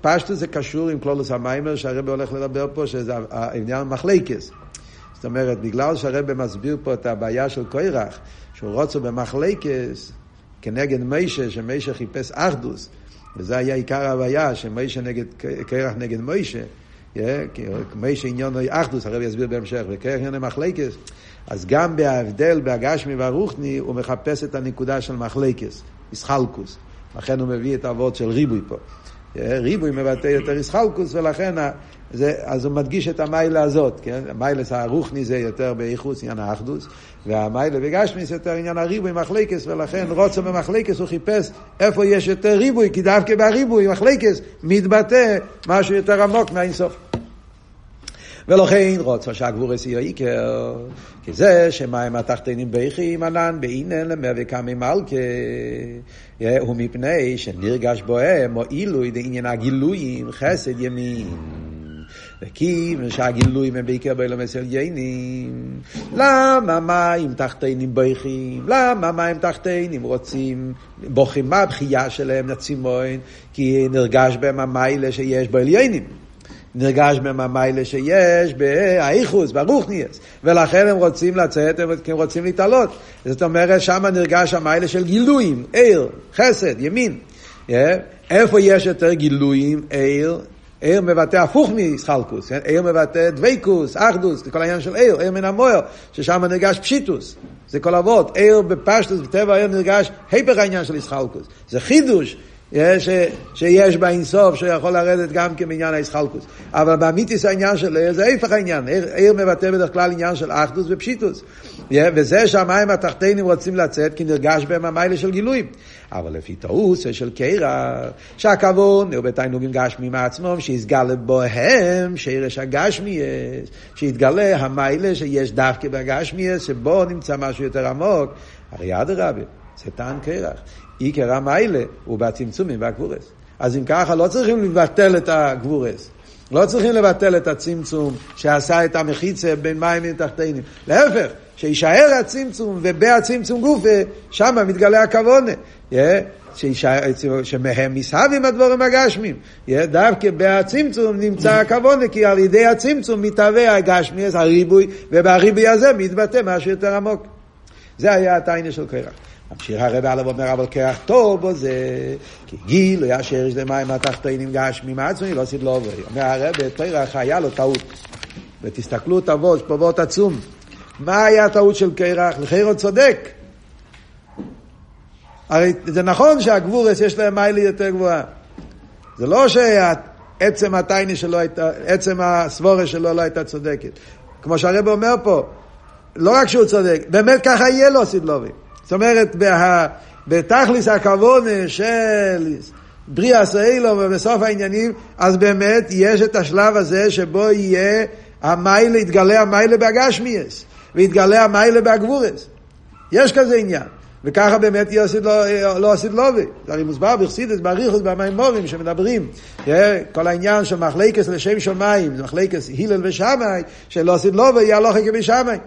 Speaker 1: פשטו זה קשור עם קלולוס המיימר שהרב הולך לדבר פה, שזה העניין המחלקס. זאת אומרת, בגלל שהרבא מסביר פה את הבעיה של קוירח, שהוא רוצה במחלקס כנגד מישה, שמישה חיפש אחדוס, וזה היה עיקר הבעיה, שמישה נגד, קוירח נגד מישה, מישה עניון אחדוס, הרב יסביר בהמשך, וקוירח עניון מחלקס, אז גם בהבדל בהגשמי והרוחני, הוא מחפש את הנקודה של מחלקס, איסחלקוס. לכן הוא מביא את האבות של ריבוי פה. ריבוי מבטא יותר איסחלקוס, ולכן זה, אז הוא מדגיש את המיילה הזאת, כן? המיילס הרוחני זה יותר באיכוס, עניין האחדוס, והמיילה בגשמיס יותר עניין הריבוי מחלקס, ולכן רוצה במחלקס הוא חיפש איפה יש יותר ריבוי, כי דווקא בריבוי, מחלקס, מתבטא משהו יותר עמוק מהאינסוף. ולכן רוצה שהגבורס יהיה עיקר, כי זה שמים התחתנים ביחים ענן באינן למאה וכמה מלכה, הוא מפני שנרגש בוהם או עילוי דעניין הגילויים חסד ימין. וכיוון שהגילויים הם בעיקר באילומס עליינים, למה מים תחתינים בויכים? למה מים תחתינים רוצים, בוכים מה הבכייה שלהם נצימוין? כי נרגש בהם המיילה שיש בעליינים. נרגש בהם המיילה שיש באיכוס, ברוכניאס, ולכן הם רוצים לצאת, הם רוצים להתעלות. זאת אומרת, שם נרגש המיילה של גילויים, עיר, חסד, ימין. Yeah. איפה יש יותר גילויים, עיר? עיר מבטא הפוך מסחלקוס, כן? עיר מבטא דבייקוס, אחדוס, זה כל העניין של עיר, עיר מן המויר, ששם נרגש פשיטוס, זה כל אבות, עיר בפשטוס, בטבע העיר נרגש היפך העניין של ישחלקוס, זה חידוש, ש, שיש באינסוף שיכול לרדת גם כמעניין הישחלקוס. אבל באמיתיס העניין של עיר זה ההפך העניין. עיר, עיר מבטא בדרך כלל עניין של אחדוס ופשיטוס. וזה שהמים התחתינים רוצים לצאת כי נרגש בהם המיילה של גילויים. אבל לפי תאוסה של קרח, שהכוון הוא בתיינוגים גשמיים עצמם, שיסגלה בוהם שירש הגשמיאס, שיתגלה המיילה שיש דווקא בגשמיאס, שבו נמצא משהו יותר עמוק. הרי אדרבה, זה טען קרח. עיקר המיילה הוא בצמצומים והגבורס. אז אם ככה לא צריכים לבטל את הגבורס. לא צריכים לבטל את הצמצום שעשה את המחיצה בין מים לתחתינים. להפך, שישאר הצמצום ובהצמצום גופה, שם מתגלה הכוונה. Yeah, שמהם מסהבים הדבורים הגשמים. Yeah, דווקא בהצמצום נמצא הכוונה, כי על ידי הצמצום מתהווה הגשמי, הריבוי, ובריבוי הזה מתבטא משהו יותר עמוק. זה היה הטיינה של קרח. ממשיך הרב עליו אומר, אבל כרך טוב זה, כי גיל היה שרש למים התחתונים גשמים עצמי, לא סיד לא עובר. אומר הרב, תרח היה לו טעות. ותסתכלו תבוא, יש פה וורט עצום. מה היה הטעות של קרח? לחירו צודק. הרי זה נכון שהגבורס יש להם מיילי יותר גבוהה. זה לא שעצם הטייני שלו הייתה, עצם הסבורה שלו לא הייתה צודקת. כמו שהרב אומר פה, לא רק שהוא צודק, באמת ככה יהיה לו סידלובי. זאת אומרת, בה, בתכליס הכוונה של בריאה סאילו ובסוף העניינים, אז באמת יש את השלב הזה שבו יהיה המיילה, יתגלה המיילה בהגשמיאס, ויתגלה המיילה בהגבורס. יש כזה עניין. וככה באמת יוסיד לא, לא עשית לובי. זה הרי מוסבר בחסידס, באריכוס, במימורים שמדברים. כל העניין של מחלקס לשם שמיים, זה מחלקס הלל ושמאי, שלא עשית לובי, יהיה הלוך כבי שמאי.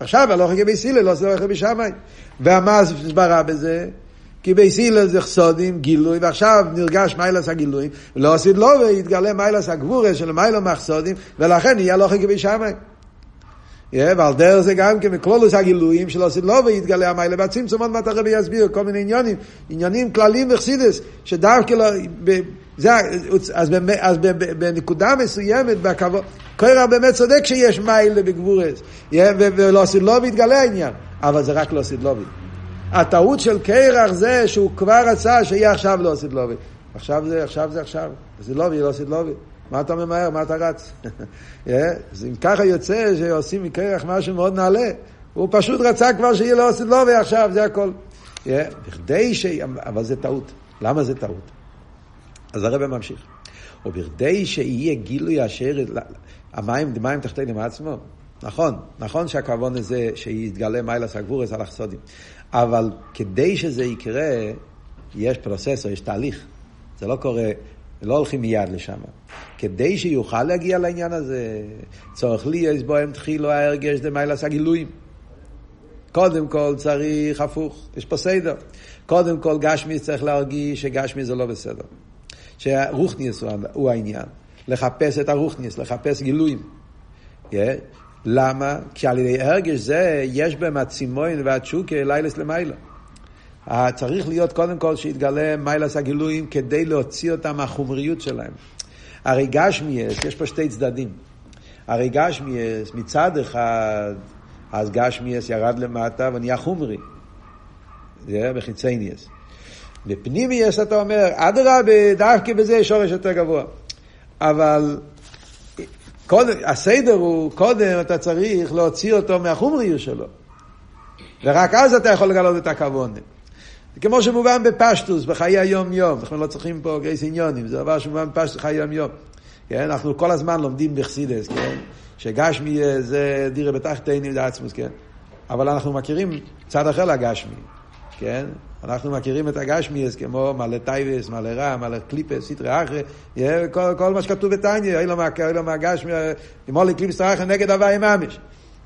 Speaker 1: עכשיו הלוך כבי סילל, לא עשית לובי כבי שמאי. ומה הסברה בזה? כי בייסילה זה חסודים, גילוי, ועכשיו נרגש מיילס הגילוי, ולא עשית לו ויתגלה מיילס הגבורה של מיילו מחסודים, ולכן יהיה לא חגבי שמיים. ועל דרך זה גם כן מכלולוס הגילויים של עשית לו ויתגלה המיילה בצמצום, עוד מעט הרבי יסביר כל מיני עניונים, עניינים כלליים וחסידס, שדווקא לא, זה, אז, במ, אז בנקודה מסוימת, קוירה באמת צודק שיש מיילה בגבורס, ולא עשית לו ויתגלה העניין. אבל זה רק לא סידלובי. הטעות של קרח זה שהוא כבר רצה שיהיה עכשיו לא סידלובי. עכשיו זה, עכשיו זה עכשיו. סידלובי, לא סידלובי. מה אתה ממהר? מה אתה רץ? אז אם ככה יוצא שעושים מקרח משהו מאוד נעלה, הוא פשוט רצה כבר שיהיה לו סידלובי עכשיו, זה הכל. בכדי ש... אבל זה טעות. למה זה טעות? אז הרב ממשיך. ובכדי שיהיה גילוי אשר... המים, מים תחתינו מעצמו. נכון, נכון שהכוון הזה שיתגלה מיילס הגבורס על החסודים, אבל כדי שזה יקרה, יש פרוססור, יש תהליך. זה לא קורה, לא הולכים מיד לשם. כדי שיוכל להגיע לעניין הזה, צורך לי בו הם תחילו ההרגש דמיילס הגילויים. קודם כל צריך הפוך, יש פה סדר. קודם כל גשמי צריך להרגיש שגשמי זה לא בסדר. שהרוכניס הוא העניין. לחפש את הרוכניס, לחפש גילויים. Yeah. למה? כי על ידי הרגש זה יש בהם הצימוין והתשוקה לילס למילה. צריך להיות קודם כל שיתגלה מיילס הגילויים כדי להוציא אותם מהחומריות שלהם. הרי גשמיאס, יש פה שתי צדדים. הרי גשמיאס, מצד אחד, אז גשמיאס ירד למטה ונהיה חומרי. זה בחיצייניאס. בפנימיאס אתה אומר, אדרבה, דווקא בזה יש שורש יותר גבוה. אבל קודם, הסדר הוא, קודם אתה צריך להוציא אותו מהחומריות שלו. ורק אז אתה יכול לגלות את הכוונה. כמו שמובן בפשטוס, בחיי היום-יום, אנחנו לא צריכים פה גייס עניונים, זה דבר שמובן בפשטוס בחיי היום-יום. כן? אנחנו כל הזמן לומדים בחסידס, כן? שגשמי זה דירה בתחתינים זה עצמוס, כן? אבל אנחנו מכירים צד אחר לגשמי, כן? אנחנו מכירים את הגשמיאס כמו מלא טייבס, מלא רע, מלא קליפס, סטרי אחרי, כל, כל מה שכתוב בתניא, אילו מהגשמי, מולי קליפס אחרי נגד הוואי ממש.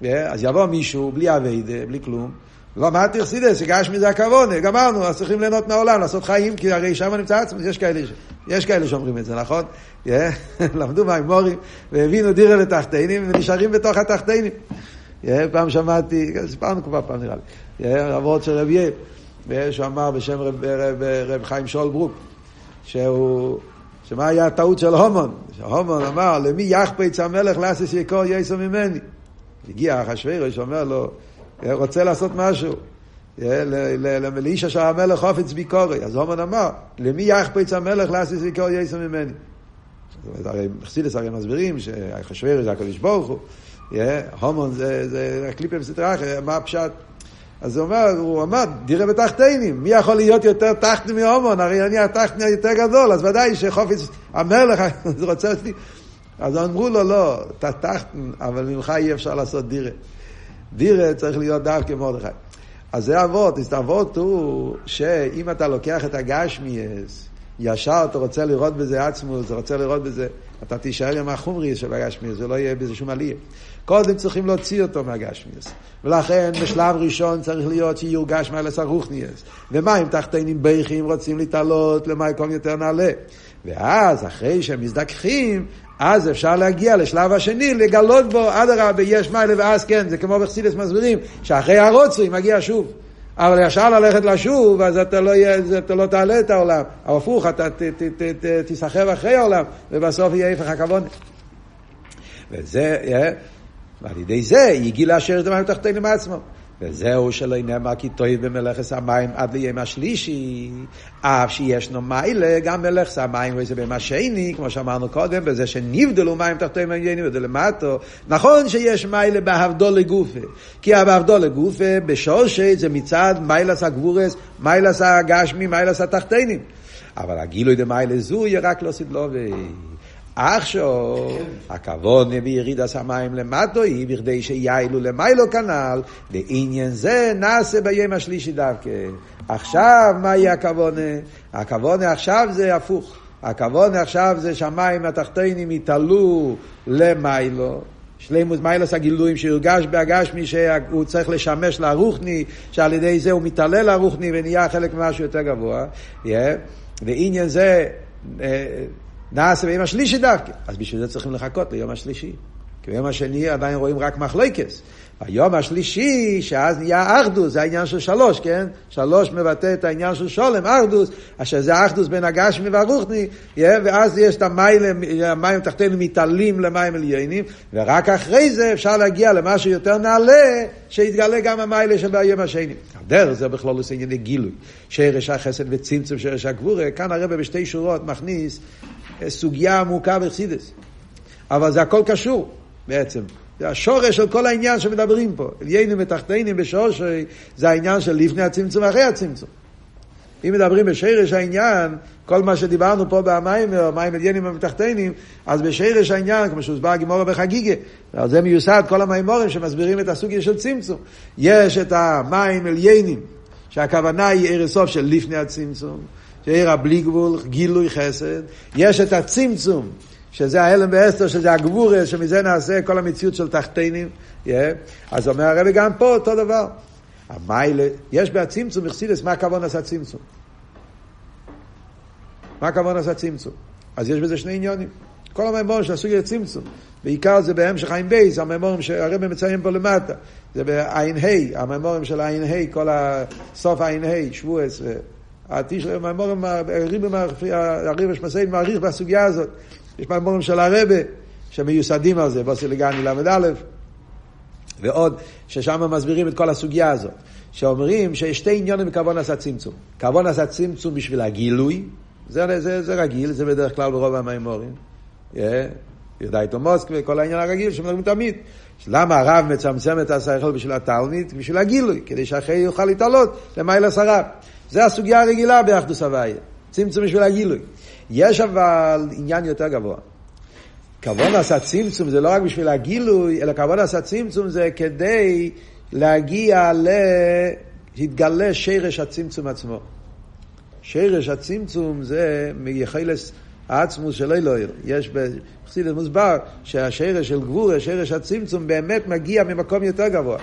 Speaker 1: אז יבוא מישהו בלי אביידה, בלי כלום, לא, מה תרסידס? גשמי זה הכוונה, גמרנו, אז צריכים ליהנות מהעולם, לעשות חיים, כי הרי שם נמצא עצמוס, יש כאלה, יש כאלה שאומרים את זה, נכון? למדו מהאמורים, והבינו דירה לתחתינים, ונשארים בתוך התחתינים. פעם שמעתי, סיפרנו כבר פעם נראה לי, רבות של רב יאיר, שהוא אמר בשם רב, רב, רב חיים שולברוק, שהוא... שמה היה הטעות של הומון? שהומון אמר, למי יחפץ המלך לאסס יקור יסו ממני? הגיע אחשוורוש, אומר לו, רוצה לעשות משהו. לאיש אשר המלך חופץ ביקורי. אז הומן אמר, למי יחפץ המלך לאסס יקור יסו ממני? הרי מחסידס הרי מסבירים שאחשוורוש זה הקדוש ברוך הוא. הומון זה הקליפים סטראח, מה הפשט? אז הוא אומר, הוא אמר, דירה בתחתינים, מי יכול להיות יותר תחתני מהומון? הרי אני התחתני היותר גדול, אז ודאי שחופץ המלך רוצה אותי. אז אמרו לו, לא, אתה תחתן, אבל ממך אי אפשר לעשות דירה. דירה צריך להיות דווקא מרדכי. אז זה אבות, אבות הוא שאם אתה לוקח את הגשמיאס, ישר אתה רוצה לראות בזה עצמו, אתה רוצה לראות בזה, אתה תישאר עם החומרי של הגשמיאס, ולא יהיה בזה שום עלייה. קודם צריכים להוציא אותו מהגשמיאס. ולכן בשלב ראשון צריך להיות שיורגש מעלס הרוחניאס. ומים תחתינים בייחים רוצים להתעלות למייקום יותר נעלה. ואז אחרי שהם מזדככים, אז אפשר להגיע לשלב השני, לגלות בו, אדרבה, יש מיילה, ואז כן, זה כמו בחסידס מסבירים, שאחרי הרוצוי מגיע שוב. אבל ישר ללכת לשוב, אז אתה לא, אתה לא תעלה את העולם. הפוך, אתה תיסחב אחרי העולם, ובסוף יהיה הפך הכבוד. וזה, ועל ידי זה יגיע לאשר את המים תחתינו מעצמו. וזהו שלא נאמר כי טויב במלאכס המים עד ליום השלישי, אף שישנו מיילה, גם מלאכס המים וזה ביום השני, כמו שאמרנו קודם, בזה שנבדלו מים תחתיהם עניינים ולמטו. נכון שיש מיילה בהבדול לגופה, כי בהבדול לגופה, בשורשי זה מצד מיילס הגבורס, מיילס הגשמי, מיילס התחתינים. אבל הגילוי דמיילה זו יהיה רק לא סדלובי. עכשיו, הכוונה בירידת המים למטו היא בכדי שיעלו למיילו כנ"ל, לעניין זה נעשה ביום השלישי דווקא. עכשיו, מהי הכוונה? הכוונה עכשיו זה הפוך. הכוונה עכשיו זה שהמים התחתונים יתעלו למיילו. שלימוס מיילוס הגילויים שיורגש בהגשמי שהוא צריך לשמש לרוחני, שעל ידי זה הוא מתעלה לרוחני ונהיה חלק ממשהו יותר גבוה. Yeah. ועניין זה נעשה ביום השלישי דווקא. אז בשביל זה צריכים לחכות ליום השלישי. כי ביום השני עדיין רואים רק מחלוקס. ביום השלישי, שאז נהיה אחדוס, זה העניין של שלוש, כן? שלוש מבטא את העניין של שולם, אחדוס, אשר זה אחדוס בין הגשמי והרוחני, ואז יש את המים, המים תחתינו מתעלים למים עליינים, ורק אחרי זה אפשר להגיע למשהו יותר נעלה, שיתגלה גם המיילה שביום השני. הדרך זה בכלול עושה ענייני גילוי. שרש החסד וצמצום שרש הגבורה, כאן הרבה בשתי שורות מכניס סוגיה עמוקה בחסידס. אבל זה הכל קשור בעצם. זה השורש של כל העניין שמדברים פה. עליינים ותחתינים בשורש זה העניין של לפני הצמצום ואחרי הצמצום. אם מדברים בשרש העניין, כל מה שדיברנו פה במים, מים עליינים ומתחתינים, אז בשרש העניין, כמו שהוסבר גימורה בחגיגה, על זה מיוסד כל המימורים שמסבירים את הסוגיה של צמצום. יש את המים עליינים, שהכוונה היא ערש סוף של לפני הצמצום. שעיר הבלי גבול, גילוי חסד. יש את הצמצום, שזה ההלם ואסתר, שזה הגבורס, שמזה נעשה כל המציאות של תחתינים. Yeah. אז אומר הרבי גם פה אותו דבר. המיילה, יש בהצמצום מחסידס, מה הכוון עשה צמצום? מה הכוון עשה צמצום? אז יש בזה שני עניונים. כל המימורים של הסוגיה צמצום. בעיקר זה בהמשך עין בייס, המימורים שהרבי מציין פה למטה. זה בעין ה', המימורים של עין ה', כל הסוף עין ה', שבועס. התשרי מהמורים, הריבש מסעין מעריך בסוגיה הזאת. יש מהמורים של הרבה שמיוסדים על זה, בוסי לגני ל"א, ועוד, ששם מסבירים את כל הסוגיה הזאת. שאומרים שיש שתי עניונים צמצום. כוון עשה צמצום בשביל הגילוי, זה, זה, זה רגיל, זה בדרך כלל ברוב המימורים. איתו מוסק וכל העניין הרגיל שמדברים תמיד. למה הרב מצמצם את השכל בשביל התלמיד? בשביל הגילוי, כדי שאחרי יוכל להתעלות למעלה שרב. זה הסוגיה הרגילה באחדוס הוויה, צמצום בשביל הגילוי. יש אבל עניין יותר גבוה. כבון עשה צמצום זה לא רק בשביל הגילוי, אלא כבון עשה צמצום זה כדי להגיע ל... התגלה שרש הצמצום עצמו. שרש הצמצום זה מיחלס העצמוס של אלוהיר. יש בחסידת מוסבר שהשרש של גבור, שרש הצמצום, באמת מגיע ממקום יותר גבוה.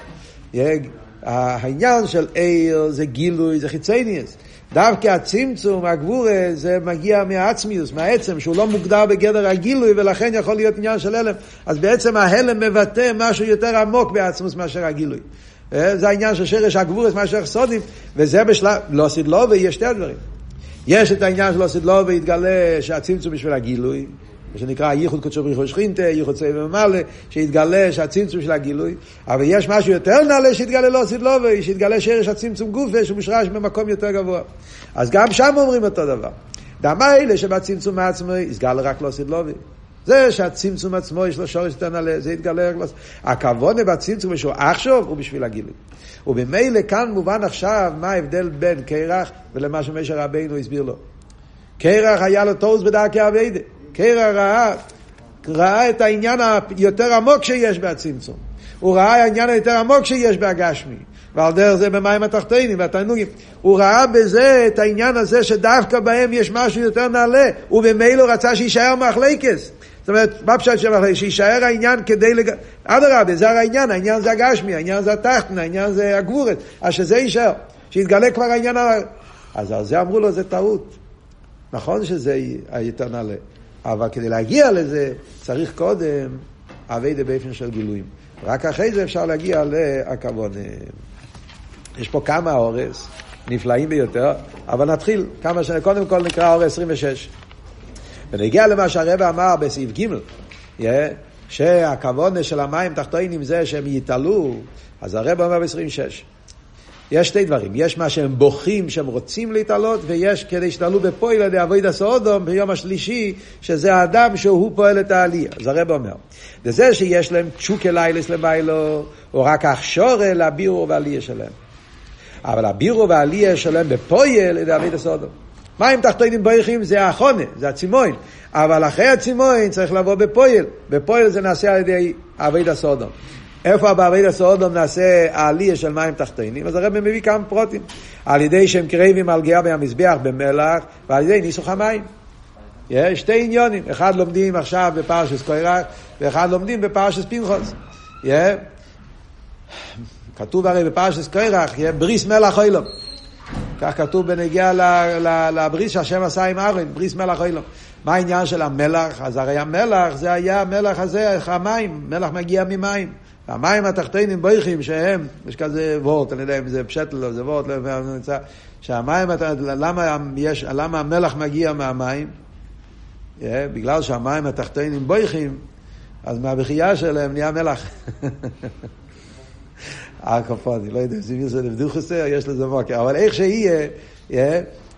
Speaker 1: העניין של עיר זה גילוי, זה חיצניאס. דווקא הצמצום, הגבורה, זה מגיע מהעצמיוס, מהעצם, שהוא לא מוגדר בגדר הגילוי, ולכן יכול להיות עניין של הלם. אז בעצם ההלם מבטא משהו יותר עמוק בעצמוס מאשר הגילוי. אה, זה העניין של שרש הגבורס מאשר סודים, וזה בשלב, לא סדלובי, יש שתי הדברים. יש את העניין של לא סדלובי, יתגלה שהצמצום בשביל הגילוי, מה שנקרא ייחוד קודשו בריחו שכינתה, ייחוד צבע ומעלה, שיתגלה שהצמצום של הגילוי, אבל יש משהו יותר נעלה שיתגלה לא סדלובי, שיתגלה שרש הצמצום גופה, שהוא מושרש במקום יותר גבוה. אז גם שם אומרים אותו דבר. דמה אלה שבצמצום עצמו יסגל רק לא סדלובי. זה שהצמצום עצמו יש לו שורש יותר נעלה, זה יתגלה רק לא... הכוונה בצמצום שהוא עכשיו הוא בשביל הגילוי. ובמילא כאן מובן עכשיו מה ההבדל בין קרח ולמה שמשה רבינו הסביר לו. קרח היה לו תורס בדרכי אביידה. קרח ראה, ראה את העניין היותר עמוק שיש בהצמצום. הוא ראה העניין היותר עמוק שיש בהגשמי. ועל דרך זה במים התחתינים והתענוגים. הוא ראה בזה את העניין הזה שדווקא בהם יש משהו יותר נעלה, ובמילא רצה שיישאר מחלקס. זאת אומרת, מה פשוט של מחלקס? שיישאר העניין כדי לג... אדרבה, זה העניין, העניין זה הגשמי, העניין זה התחתן, העניין זה הגבורת, אז שזה יישאר, שיתגלה כבר העניין ה... אז על זה אמרו לו, זה טעות. נכון שזה היותר נעלה, אבל כדי להגיע לזה, צריך קודם אביידה באופן של גילויים. רק אחרי זה אפשר להגיע להכוון. יש פה כמה אורס, נפלאים ביותר, אבל נתחיל, כמה ש... קודם כל נקרא אורס 26. ונגיע למה שהרבא אמר בסעיף ג', yeah, שהכוונה של המים תחתונים זה שהם יתעלו, אז הרבא אומר ב-26. יש שתי דברים, יש מה שהם בוכים שהם רוצים להתעלות, ויש כדי שתעלו בפועל על ידי אבוידע סעודום ביום השלישי, שזה האדם שהוא פועל את העלייה. אז הרב אומר, וזה שיש להם תשוקה ליילס למיילו, או רק הכשורה לבירו והעלייה שלהם. אבל הבירו והעלייה שלהם בפועל על ידי אבוידע סעודום. מים תחתונים בויכים זה החונה, זה הצימוין. אבל אחרי הצימוין צריך לבוא בפועל. בפועל זה נעשה על ידי אבוידע סעודום. איפה בעביד הסעודום נעשה העלייה של מים תחתינים? אז הרב מביא כמה פרוטים. על ידי שהם קרבים על גאה במזבח במלח, ועל ידי ניסוך המים. יש שתי עניונים, אחד לומדים עכשיו בפרשס קוירח, ואחד לומדים בפרשס פנחוס. כתוב הרי בפרשס קוירח, בריס מלח אוילום. כך כתוב בנגיע לבריס שהשם עשה עם ארן, בריס מלח אוילום. מה העניין של המלח? אז הרי המלח זה היה המלח הזה, המים, מלח מגיע ממים. המים התחתינים בויכים שהם, יש כזה וורט, אני יודע אם זה פשטל או זה וורט, לא נמצא, שהמים, למה, יש, למה המלח מגיע מהמים? Yeah, בגלל שהמים התחתינים בויכים, אז מהבחייה שלהם נהיה מלח. אני לא יודע אם זה מיסו לבדוכוסר, יש לזה מוקר, אבל איך שיהיה,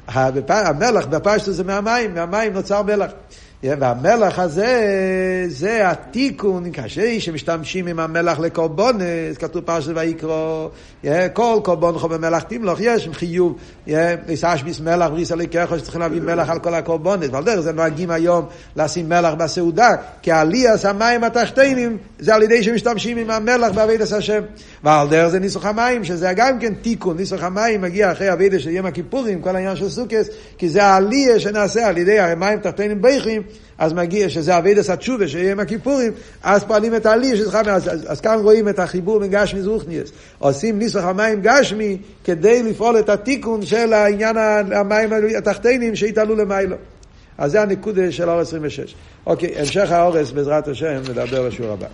Speaker 1: המלח בפשטו זה מהמים, מהמים נוצר מלח. והמלח הזה, זה התיקון, קשה שמשתמשים עם המלח לקורבונס, כתוב פרשת ויקרו, כל קורבון חומר מלח תמלוך, יש חיוב, יש ביס מלח בריס עלי ככה שצריכים להביא מלח על כל הקורבונס, ועל דרך זה נוהגים היום לשים מלח בסעודה, כי עליאס המים התחתינים זה על ידי שמשתמשים עם המלח בעבידת השם, ועל דרך זה ניסוך המים, שזה גם כן תיקון, ניסוך המים מגיע אחרי עבידת של יום הכיפורים, כל העניין של סוכס, כי זה העלייה שנעשה על ידי המים תחתינים ביכים, אז מגיע שזה אבידס התשובה שיהיה עם הכיפורים, אז פועלים את העלייה שלך, אז, אז, אז כאן רואים את החיבור בין גשמי זרוכניאס. עושים ניסוח המים גשמי כדי לפעול את התיקון של העניין המים התחתינים שהתעלו למיילו. אז זה הנקודה של אור 26. אוקיי, המשך האורס בעזרת השם נדבר בשיעור הבא.